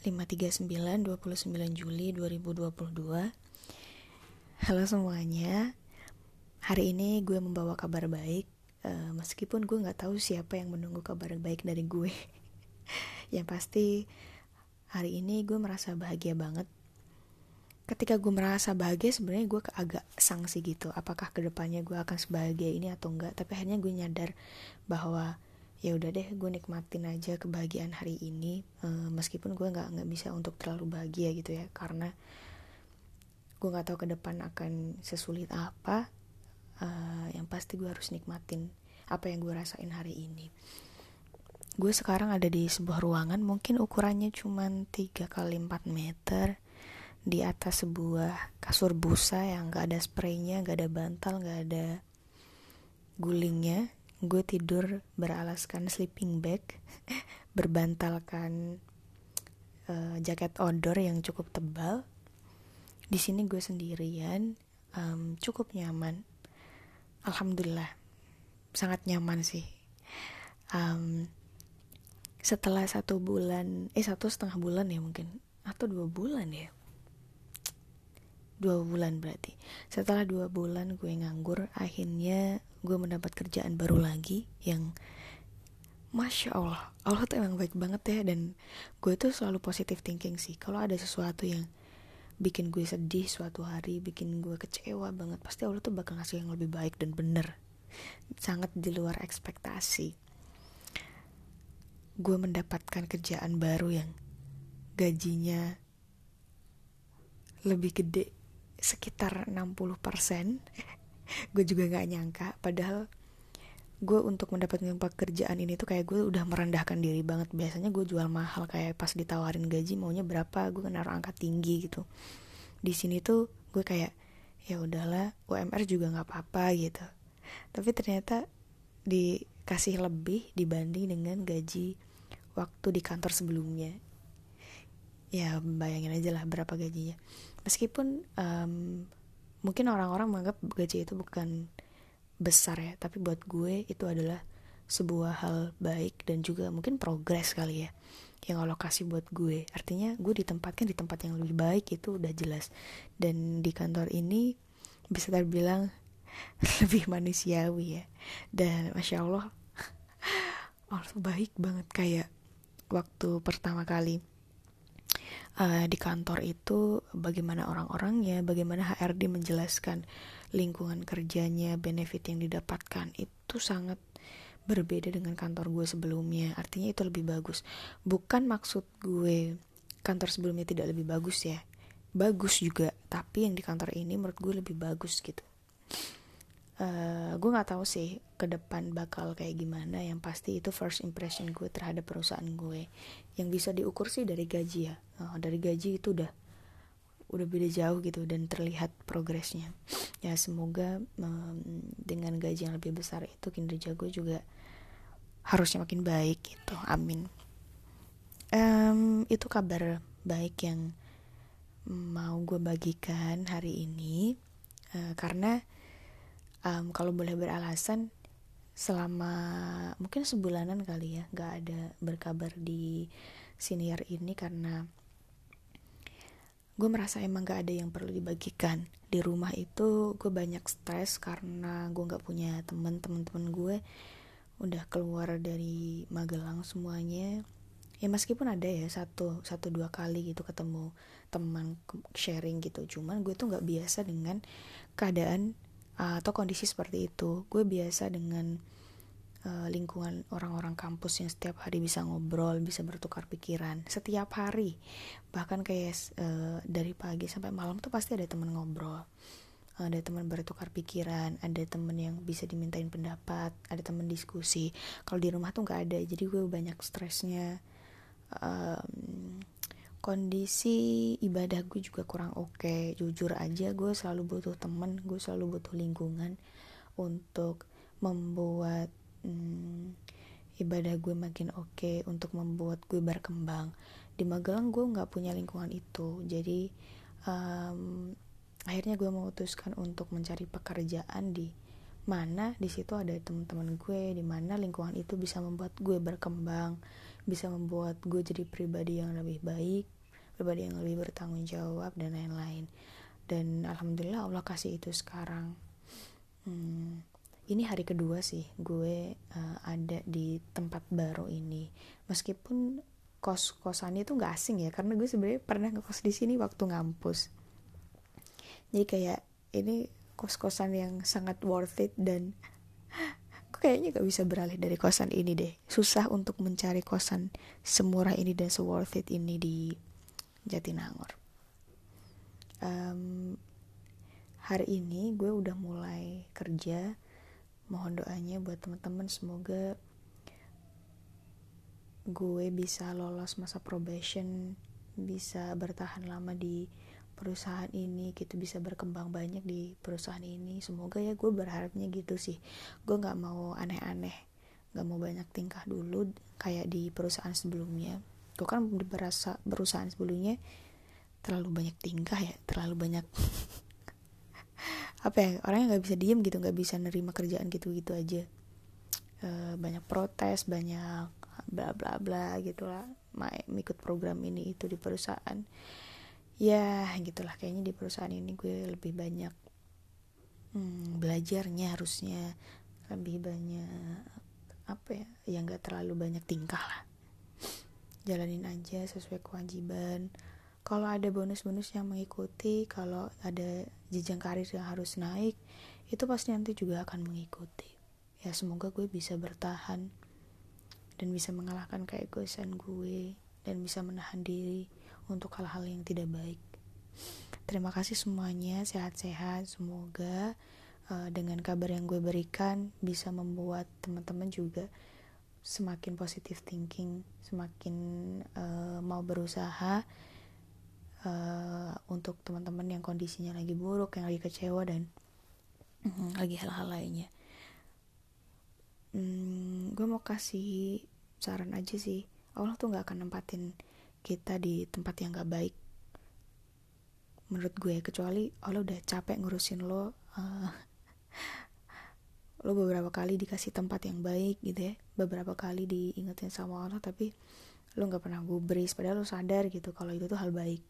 539 29 Juli 2022 Halo semuanya. Hari ini gue membawa kabar baik uh, Meskipun gue gak tahu siapa yang menunggu kabar baik dari gue. Yang pasti hari ini gue merasa bahagia banget. Ketika gue merasa bahagia sebenarnya gue agak sanksi gitu. Apakah ke depannya gue akan sebahagia ini atau enggak Tapi akhirnya gue nyadar bahwa ya udah deh gue nikmatin aja kebahagiaan hari ini uh, meskipun gue nggak nggak bisa untuk terlalu bahagia gitu ya karena gue nggak tahu ke depan akan sesulit apa uh, yang pasti gue harus nikmatin apa yang gue rasain hari ini. Gue sekarang ada di sebuah ruangan mungkin ukurannya cuma 3 kali 4 meter di atas sebuah kasur busa yang gak ada spraynya, gak ada bantal, gak ada gulingnya gue tidur beralaskan sleeping bag berbantalkan uh, jaket odor yang cukup tebal. Di sini gue sendirian um, cukup nyaman. Alhamdulillah sangat nyaman sih. Um, setelah satu bulan eh satu setengah bulan ya mungkin atau dua bulan ya? Dua bulan berarti. Setelah dua bulan gue nganggur akhirnya gue mendapat kerjaan baru lagi yang masya allah allah tuh emang baik banget ya dan gue tuh selalu positive thinking sih. Kalau ada sesuatu yang bikin gue sedih suatu hari bikin gue kecewa banget pasti allah tuh bakal ngasih yang lebih baik dan bener. Sangat di luar ekspektasi. Gue mendapatkan kerjaan baru yang gajinya lebih gede sekitar 60% gue juga gak nyangka. Padahal gue untuk mendapatkan pekerjaan ini tuh kayak gue udah merendahkan diri banget. Biasanya gue jual mahal kayak pas ditawarin gaji maunya berapa gue naruh angka tinggi gitu. Di sini tuh gue kayak ya udahlah UMR juga nggak apa-apa gitu. Tapi ternyata dikasih lebih dibanding dengan gaji waktu di kantor sebelumnya. Ya bayangin aja lah berapa gajinya. Meskipun um, mungkin orang-orang menganggap gaji itu bukan besar ya tapi buat gue itu adalah sebuah hal baik dan juga mungkin progres kali ya yang Allah kasih buat gue. Artinya gue ditempatkan di tempat yang lebih baik itu udah jelas. Dan di kantor ini bisa terbilang lebih manusiawi ya. Dan masya Allah Allah baik banget kayak waktu pertama kali uh, di kantor itu bagaimana orang-orangnya, bagaimana HRD menjelaskan lingkungan kerjanya, benefit yang didapatkan itu sangat berbeda dengan kantor gue sebelumnya. Artinya itu lebih bagus. Bukan maksud gue kantor sebelumnya tidak lebih bagus ya. Bagus juga, tapi yang di kantor ini menurut gue lebih bagus gitu. Uh, gue nggak tahu sih ke depan bakal kayak gimana. Yang pasti itu first impression gue terhadap perusahaan gue yang bisa diukur sih dari gaji ya. Uh, dari gaji itu udah udah beda jauh gitu dan terlihat progresnya. Ya semoga um, dengan gaji yang lebih besar itu kinerja gue juga harusnya makin baik gitu. Amin. Um, itu kabar baik yang mau gue bagikan hari ini. Uh, karena um, kalau boleh beralasan selama mungkin sebulanan kali ya nggak ada berkabar di senior ini karena gue merasa emang gak ada yang perlu dibagikan. Di rumah itu gue banyak stres karena gue nggak punya temen temen-temen gue udah keluar dari Magelang semuanya. Ya meskipun ada ya satu satu dua kali gitu ketemu teman sharing gitu. Cuman gue tuh nggak biasa dengan keadaan atau kondisi seperti itu gue biasa dengan uh, lingkungan orang-orang kampus yang setiap hari bisa ngobrol bisa bertukar pikiran setiap hari bahkan kayak uh, dari pagi sampai malam tuh pasti ada teman ngobrol ada teman bertukar pikiran, ada teman yang bisa dimintain pendapat, ada teman diskusi. Kalau di rumah tuh nggak ada, jadi gue banyak stresnya. Kondisi ibadah gue juga kurang oke okay. jujur aja gue selalu butuh temen gue selalu butuh lingkungan untuk membuat hmm, ibadah gue makin oke okay, untuk membuat gue berkembang di Magelang gue nggak punya lingkungan itu jadi um, akhirnya gue memutuskan untuk mencari pekerjaan di mana di situ ada teman-teman gue di mana lingkungan itu bisa membuat gue berkembang bisa membuat gue jadi pribadi yang lebih baik pribadi yang lebih bertanggung jawab dan lain-lain. Dan alhamdulillah Allah kasih itu sekarang. Hmm, ini hari kedua sih gue uh, ada di tempat baru ini. Meskipun kos kosannya itu nggak asing ya karena gue sebenarnya pernah ngekos di sini waktu ngampus. Jadi kayak ini kos kosan yang sangat worth it dan aku kayaknya gak bisa beralih dari kosan ini deh. Susah untuk mencari kosan semurah ini dan se worth it ini di Jatinangor. Um, hari ini gue udah mulai kerja. Mohon doanya buat teman-teman semoga gue bisa lolos masa probation bisa bertahan lama di perusahaan ini gitu bisa berkembang banyak di perusahaan ini. Semoga ya gue berharapnya gitu sih. Gue nggak mau aneh-aneh nggak mau banyak tingkah dulu kayak di perusahaan sebelumnya. Gue kan di perusahaan sebelumnya terlalu banyak tingkah ya terlalu banyak apa ya orangnya nggak bisa diem gitu nggak bisa nerima kerjaan gitu gitu aja. E, banyak protes banyak bla bla bla gitulah ikut program ini itu di perusahaan ya gitulah. Kayaknya di perusahaan ini gue lebih banyak hmm, belajarnya harusnya. Lebih banyak apa ya yang gak terlalu banyak tingkah lah. Jalanin aja sesuai kewajiban. Kalau ada bonus-bonus yang mengikuti kalau ada jenjang karir yang harus naik itu pasti nanti juga akan mengikuti. Ya semoga gue bisa bertahan dan bisa mengalahkan keegoisan gue dan bisa menahan diri untuk hal-hal yang tidak baik. Terima kasih semuanya sehat-sehat. Semoga uh, dengan kabar yang gue berikan bisa membuat teman-teman juga semakin positif thinking semakin uh, mau berusaha uh, untuk teman-teman yang kondisinya lagi buruk yang lagi kecewa dan uh, lagi hal-hal lainnya. Hmm, gue mau kasih saran aja sih. Allah tuh nggak akan nempatin kita di tempat yang gak baik menurut gue. Kecuali Allah udah capek ngurusin lo uh, lo beberapa kali dikasih tempat yang baik gitu ya. Beberapa kali diingetin sama Allah tapi lo nggak pernah gubris. Padahal lo sadar gitu kalau itu tuh hal baik.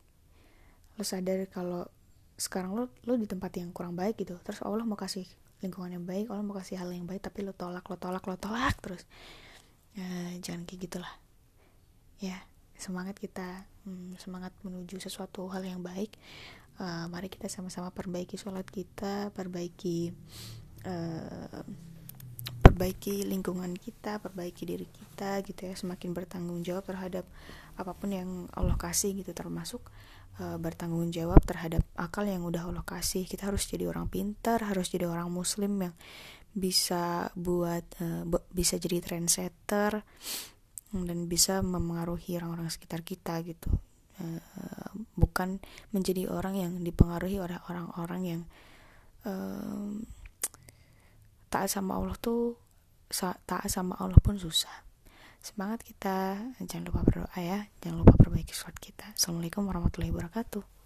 Lo sadar kalau sekarang lo lo di tempat yang kurang baik gitu. Terus Allah mau kasih lingkungan yang baik Allah mau kasih hal yang baik tapi lo tolak lo tolak lo tolak terus. Ya, jangan kayak gitulah. Ya semangat kita hmm, semangat menuju sesuatu hal yang baik. Uh, mari kita sama-sama perbaiki sholat kita perbaiki uh, perbaiki lingkungan kita perbaiki diri kita gitu ya. Semakin bertanggung jawab terhadap apa pun yang Allah kasih gitu termasuk uh, bertanggung jawab terhadap akal yang udah Allah kasih. Kita harus jadi orang pintar harus jadi orang muslim yang bisa buat bisa jadi trendsetter dan bisa memengaruhi orang-orang sekitar kita gitu. Uh, bukan menjadi orang yang dipengaruhi oleh orang-orang yang uh, taat sama Allah tuh taat sama Allah pun susah. Semangat kita. Jangan lupa berdoa ya. Jangan lupa perbaiki sholat kita. Assalamualaikum warahmatullahi wabarakatuh